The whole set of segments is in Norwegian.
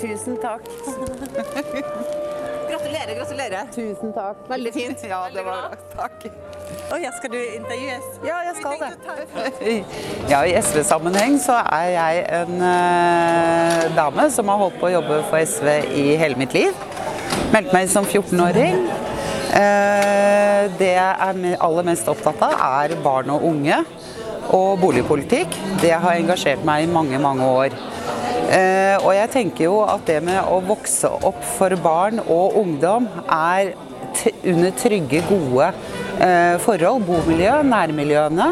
Tusen takk. Gratulerer, gratulerer. Tusen takk. Veldig fint. Ja, det var bra. Takk. Å ja, skal du intervjues? Ja, jeg skal det. Ja, I SV-sammenheng så er jeg en eh, dame som har holdt på å jobbe for SV i hele mitt liv. Meldte meg som 14-åring. Eh, det jeg er aller mest opptatt av, er barn og unge og boligpolitikk. Det har engasjert meg i mange, mange år. Eh, og jeg tenker jo at det med å vokse opp for barn og ungdom er under trygge, gode eh, forhold, bomiljø, nærmiljøene.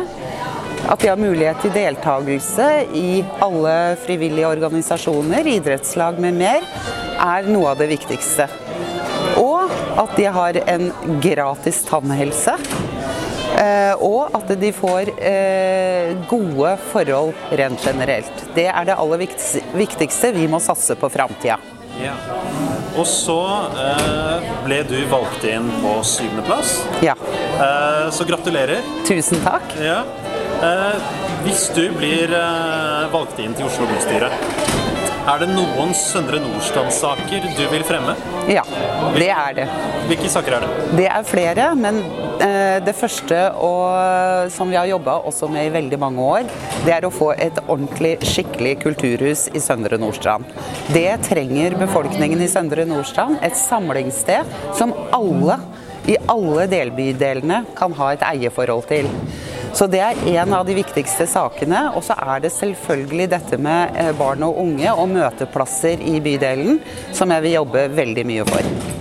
At de har mulighet til deltakelse i alle frivillige organisasjoner, idrettslag med mer, er noe av det viktigste. Og at de har en gratis tannhelse. Eh, og at de får eh, gode forhold rent generelt. Det er det aller viktigste. Vi må satse på framtida. Ja. Og så eh, ble du valgt inn på syvendeplass. Ja. Så gratulerer. Tusen takk. Ja. Eh, hvis du blir eh, valgt inn til Oslo bystyre, er det noen Søndre Nordstrand-saker du vil fremme? Ja, det er det. Hvilke saker er det? Det er flere, men eh, det første og, som vi har jobba også med i veldig mange år, det er å få et ordentlig, skikkelig kulturhus i Søndre Nordstrand. Det trenger befolkningen i Søndre Nordstrand. Et samlingssted som alle i alle delbydelene kan ha et eierforhold til. Så det er en av de viktigste sakene. Og så er det selvfølgelig dette med eh, barn og unge og møteplasser i bydelen som jeg vil jobbe veldig mye for.